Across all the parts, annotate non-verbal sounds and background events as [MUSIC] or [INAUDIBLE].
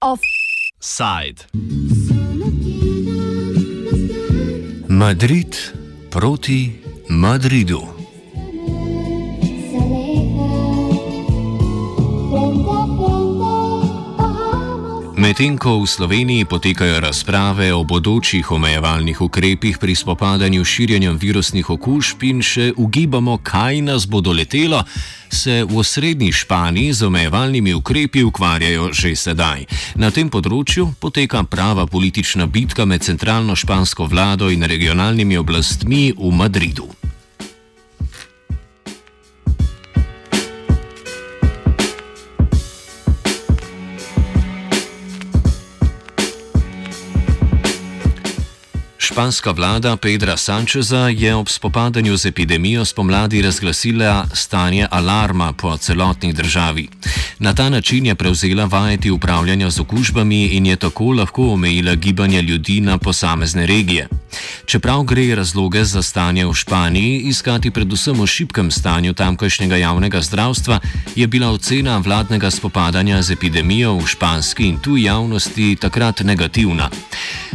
Offside. Madrid proti Madridu. Medtem ko v Sloveniji potekajo razprave o bodočih omejevalnih ukrepih pri spopadanju s širjenjem virusnih okužb in še ugibamo, kaj nas bo doletelo, se v osrednji Španiji z omejevalnimi ukrepi ukvarjajo že sedaj. Na tem področju poteka prava politična bitka med centralno špansko vlado in regionalnimi oblastmi v Madridu. Španska vlada Pedra Sančeza je ob spopadanju z epidemijo spomladi razglasila stanje alarma po celotni državi. Na ta način je prevzela vajeti upravljanja z okužbami in je tako lahko omejila gibanje ljudi na posamezne regije. Čeprav gre razloge za stanje v Španiji iskati predvsem v šibkem stanju tamkajšnjega javnega zdravstva, je bila ocena vladnega spopadanja z epidemijo v španski in tuji javnosti takrat negativna.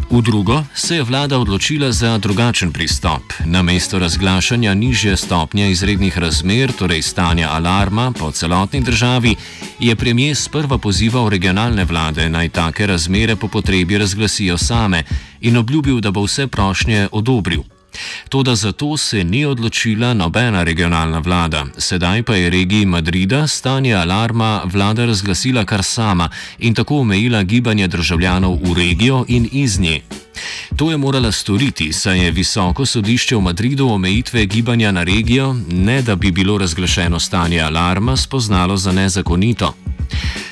V drugo se je vlada odločila za drugačen pristop. Na mesto razglašanja nižje stopnje izrednih razmer, torej stanja alarma po celotni državi, je premijer sprva pozival regionalne vlade naj take razmere po potrebi razglasijo same in obljubil, da bo vse prošnje odobril. Toda za to se ni odločila nobena regionalna vlada. Sedaj pa je regiji Madrida stanje alarma vlada razglasila kar sama in tako omejila gibanje državljanov v regijo in iz nje. To je morala storiti, saj je visoko sodišče v Madridu omejitve gibanja na regijo, ne da bi bilo razglašeno stanje alarma, spoznalo za nezakonito.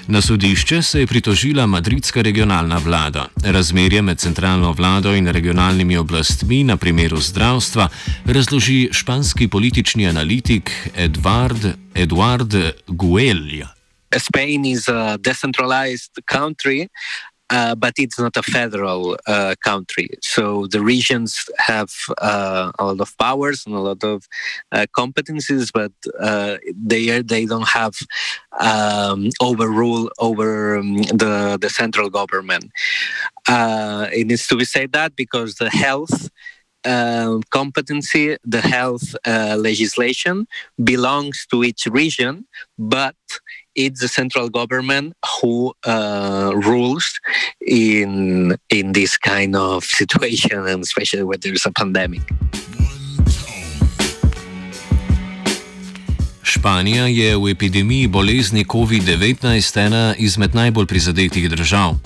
Na sodišče se je pritožila madridska regionalna vlada. Razmerje med centralno vlado in regionalnimi oblastmi na primeru zdravstva razloži španski politični analitik Eduard, Eduard Guelja. Spain is a decentralized country uh, but it's not a federal uh, country. So the regions have uh, a lot of powers and a lot of uh, competencies, but uh, they they don't have um, overrule over um, the the central government. Uh, it needs to be said that because the health. Um, competency, the health legislation belongs to each region, but it's the central government who uh, rules in in this kind of [LAUGHS] situation, and especially when there's a pandemic. Španija je v epidemiji bolezni COVID-19 ena izmed najbolj prizadetih držav.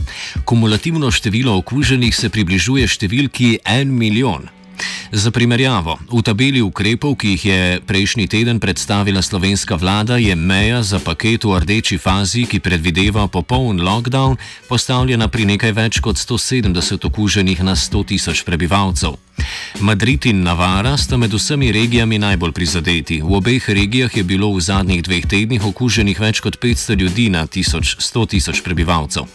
Kumulativno število okuženih se približuje številki 1 milijon. Za primerjavo, v tabeli ukrepov, ki jih je prejšnji teden predstavila slovenska vlada, je meja za paket v rdeči fazi, ki predvideva popoln lockdown, postavljena pri nekaj več kot 170 okuženih na 100 tisoč prebivalcev. Madrid in Navara sta med vsemi regijami najbolj prizadeti. V obeh regijah je bilo v zadnjih dveh tednih okuženih več kot 500 ljudi na 100 tisoč prebivalcev.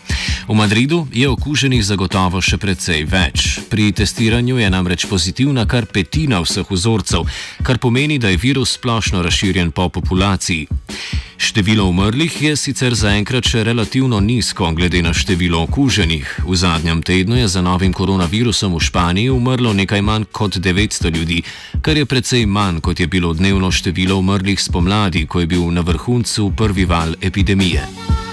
V Madridu je okuženih zagotovo še precej več. Pri testiranju je namreč pozitivna kar petina vseh vzorcev, kar pomeni, da je virus splošno razširjen po populaciji. Število umrlih je sicer zaenkrat še relativno nizko, glede na število okuženih. V zadnjem tednu je za novim koronavirusom v Španiji umrlo nekaj manj kot 900 ljudi, kar je precej manj, kot je bilo dnevno število umrlih spomladi, ko je bil na vrhuncu prvi val epidemije.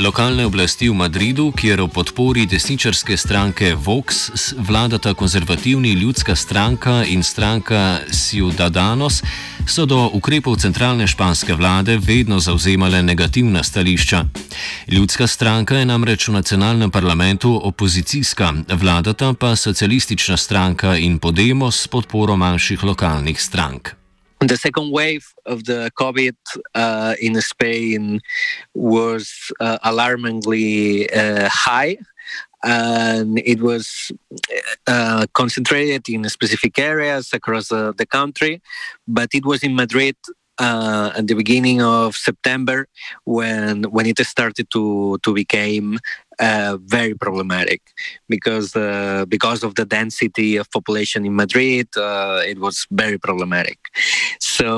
Lokalne oblasti v Madridu, kjer o podpori desničarske stranke Vox vladata konzervativni ljudska stranka in stranka Ciudadanos, so do ukrepov centralne španske vlade vedno zauzemale negativna stališča. Ljudska stranka je namreč v nacionalnem parlamentu opozicijska, vladata pa socialistična stranka in Podemos s podporo manjših lokalnih strank. The second wave of the COVID uh, in Spain was uh, alarmingly uh, high. And it was uh, concentrated in specific areas across the country, but it was in Madrid uh, at the beginning of September when when it started to to become uh, very problematic because uh, because of the density of population in Madrid, uh, it was very problematic. So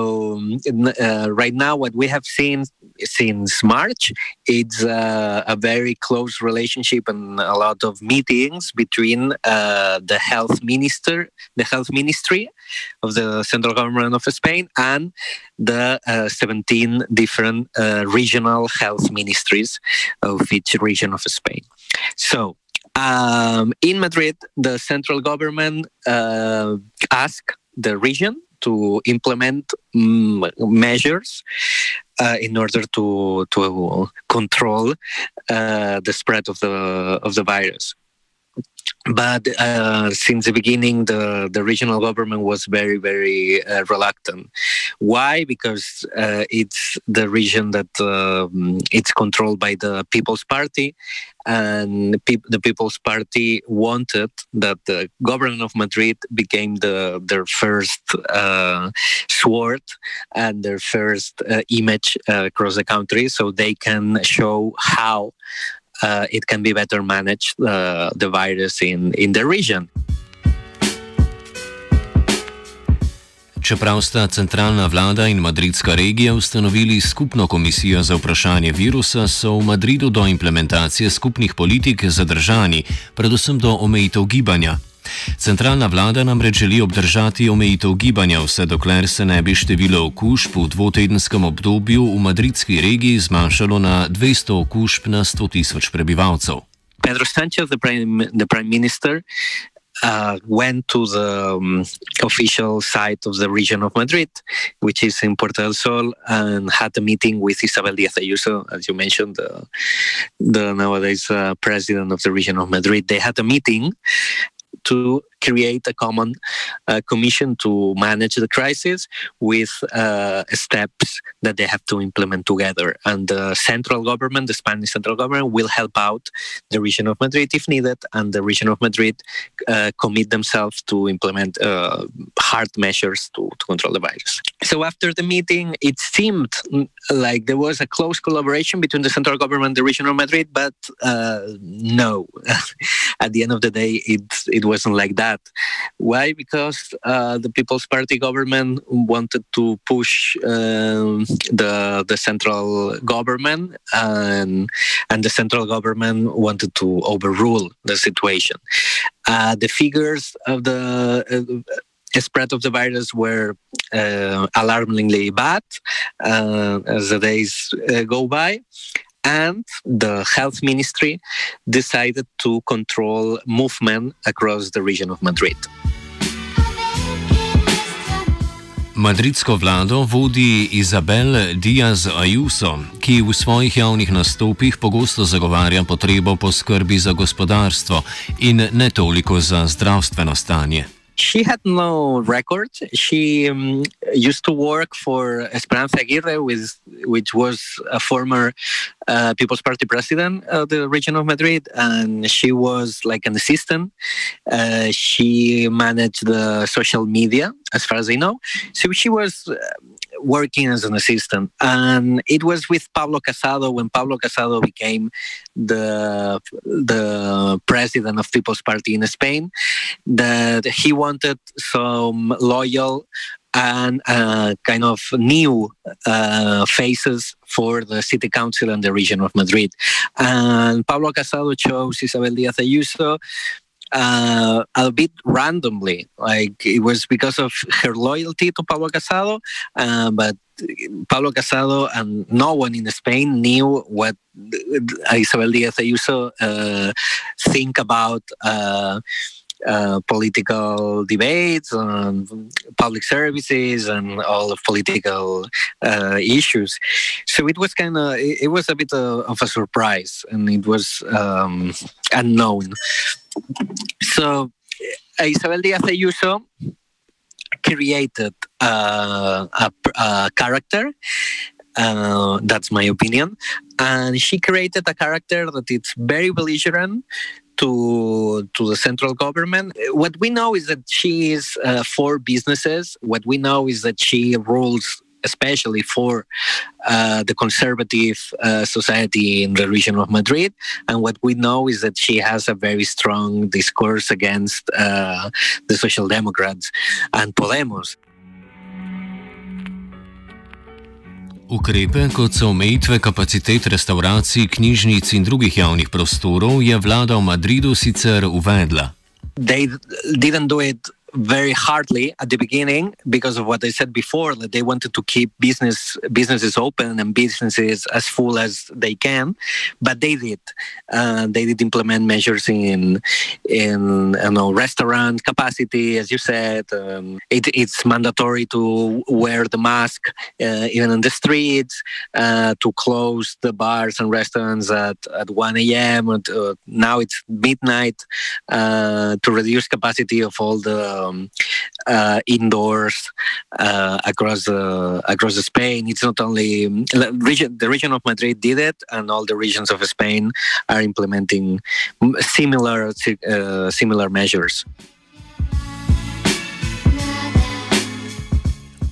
uh, right now, what we have seen since March, it's uh, a very close relationship and a lot of meetings between uh, the health minister, the health ministry of the central government of Spain, and the 17 different regional health ministries of each region of Spain. So um, in Madrid, the central government uh, asked the region to implement mm, measures uh, in order to to control uh, the spread of the of the virus but uh, since the beginning, the, the regional government was very, very uh, reluctant. Why? Because uh, it's the region that um, it's controlled by the People's Party, and the People's Party wanted that the government of Madrid became the their first uh, sword and their first uh, image uh, across the country, so they can show how uh, it can be better managed uh, the virus in, in the region. Čeprav sta centralna vlada in madridska regija ustanovili skupno komisijo za vprašanje virusa, so v Madridu do implementacije skupnih politik zadržani, predvsem do omejitev gibanja. Centralna vlada namreč želi obdržati omejitev gibanja, vse dokler se ne bi število okužb v dvotedenskem obdobju v madridski regiji zmanjšalo na 200 okužb na 100 tisoč prebivalcev. Pedro Sanchez, the prime, the prime minister, uh, went to the um, official site of the region of Madrid, which is in Puerta del Sol, and had a meeting with Isabel Díaz Ayuso, as you mentioned, the, the nowadays uh, president of the region of Madrid. They had a meeting, to create a common uh, commission to manage the crisis with uh, steps that they have to implement together. And the central government, the Spanish central government, will help out the region of Madrid if needed, and the region of Madrid uh, commit themselves to implement uh, hard measures to, to control the virus. So after the meeting, it seemed like there was a close collaboration between the central government and the region of Madrid, but uh, no. [LAUGHS] At the end of the day, it it wasn't like that that. Why? Because uh, the People's Party government wanted to push um, the the central government, and and the central government wanted to overrule the situation. Uh, the figures of the uh, spread of the virus were uh, alarmingly bad uh, as the days uh, go by and the health ministry decided to control movement across the region of Madrid. Madridsko vlado vodi Izabel Diaz Ayuso, ki v svojih javnih nastopih pogosto zagovarja potrebo po skrbi za gospodarstvo in ne toliko za zdravstveno stanje. She had no record. She um, used to work for Esperanza Aguirre, with, which was a former uh, People's Party president of the region of Madrid, and she was like an assistant. Uh, she managed the social media, as far as I know. So she was uh, working as an assistant. And it was with Pablo Casado when Pablo Casado became the the president of People's Party in Spain that he wanted some loyal and uh, kind of new uh, faces for the city council and the region of Madrid. And Pablo Casado chose Isabel Díaz Ayuso uh, a bit randomly. Like it was because of her loyalty to Pablo Casado, uh, but Pablo Casado and no one in Spain knew what Isabel Díaz Ayuso uh, think about. Uh, uh, political debates on public services and all political uh, issues. So it was kind of it, was a bit of, of, a surprise, and it was um, unknown. So Isabel Díaz Ayuso created uh, a, a, character. Uh, that's my opinion. And she created a character that is very belligerent to to the central government. What we know is that she is uh, for businesses. What we know is that she rules especially for the conservative uh, society in the region of Madrid. And what we know is that she has a very strong discourse against uh, the Social Democrats and Podemos. Ukrepe, kot so omejitve kapacitet restauracij, knjižnic in drugih javnih prostorov, je vlada v Madridu sicer uvedla. They didn't do it very hardly at the beginning because of what I said before that they wanted to keep business businesses open and businesses as full as they can, but they did. Uh, they did implement measures in in you know restaurant capacity, as you said. Um, it, it's mandatory to wear the mask uh, even in the streets, uh, to close the bars and restaurants at, at 1 a.m. Uh, now it's midnight uh, to reduce capacity of all the um, uh, indoors uh, across the across Spain. It's not only region, the region of Madrid did it, and all the regions of Spain are implementing similar uh, similar measures.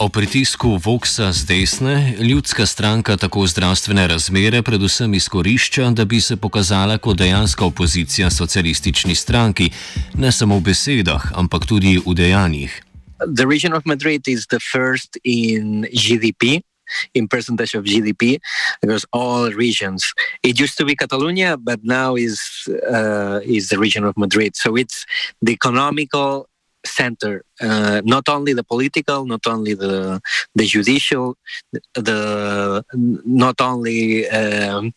O pritisku Voxa z desne ljudska stranka tako zdravstvene razmere predvsem izkorišča, da bi se pokazala kot dejanska opozicija socialistični stranki, ne samo v besedah, ampak tudi v dejanjih. The region of Madrid is the first in GDP. In percentage of GDP, across all regions. It used to be Catalonia, but now is uh, is the region of Madrid. So it's the economical center, uh, not only the political, not only the the judicial, the not only um,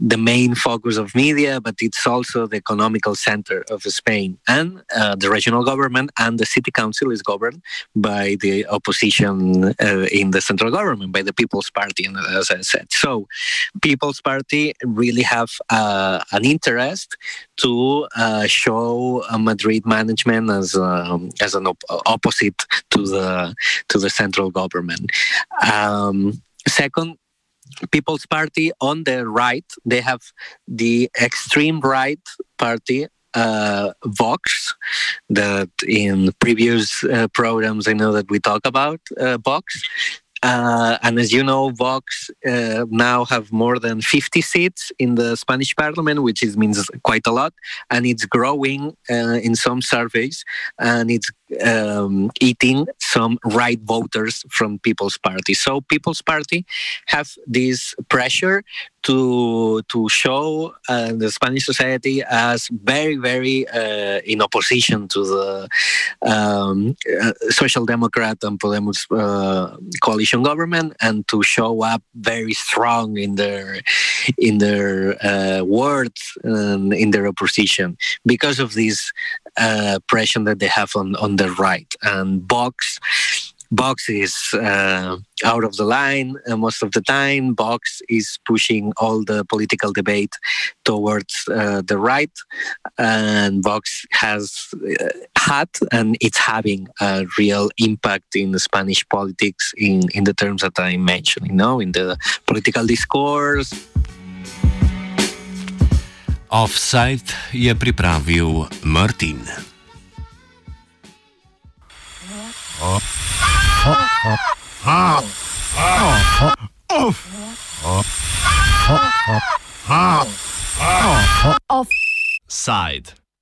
the main focus of media, but it's also the economical center of Spain. And uh, the regional government and the city council is governed by the opposition uh, in the central government, by the People's Party, as I said. So, People's Party really have uh, an interest to uh, show Madrid management as um, as an op- opposite to the to the central government. Um, second, People's Party on the right, they have the extreme right party uh, Vox that in previous uh, programs I know that we talk about uh, Vox. Uh, and as you know, Vox uh, now have more than 50 seats in the Spanish parliament, which is, means quite a lot. And it's growing uh, in some surveys and it's um, eating some right voters from People's Party. So People's Party have this pressure to to show uh, the Spanish society as very very uh, in opposition to the um, uh, Social Democrat and Podemos uh, coalition government, and to show up very strong in their in their uh, words and in their opposition because of this uh, pressure that they have on on the right and Vox Vox is uh, out of the line uh, most of the time. Vox is pushing all the political debate towards uh, the right, and Vox has uh, had and it's having a real impact in Spanish politics in, in the terms that I mentioned, you know, in the political discourse. Offside je pripravil Martin. Offside.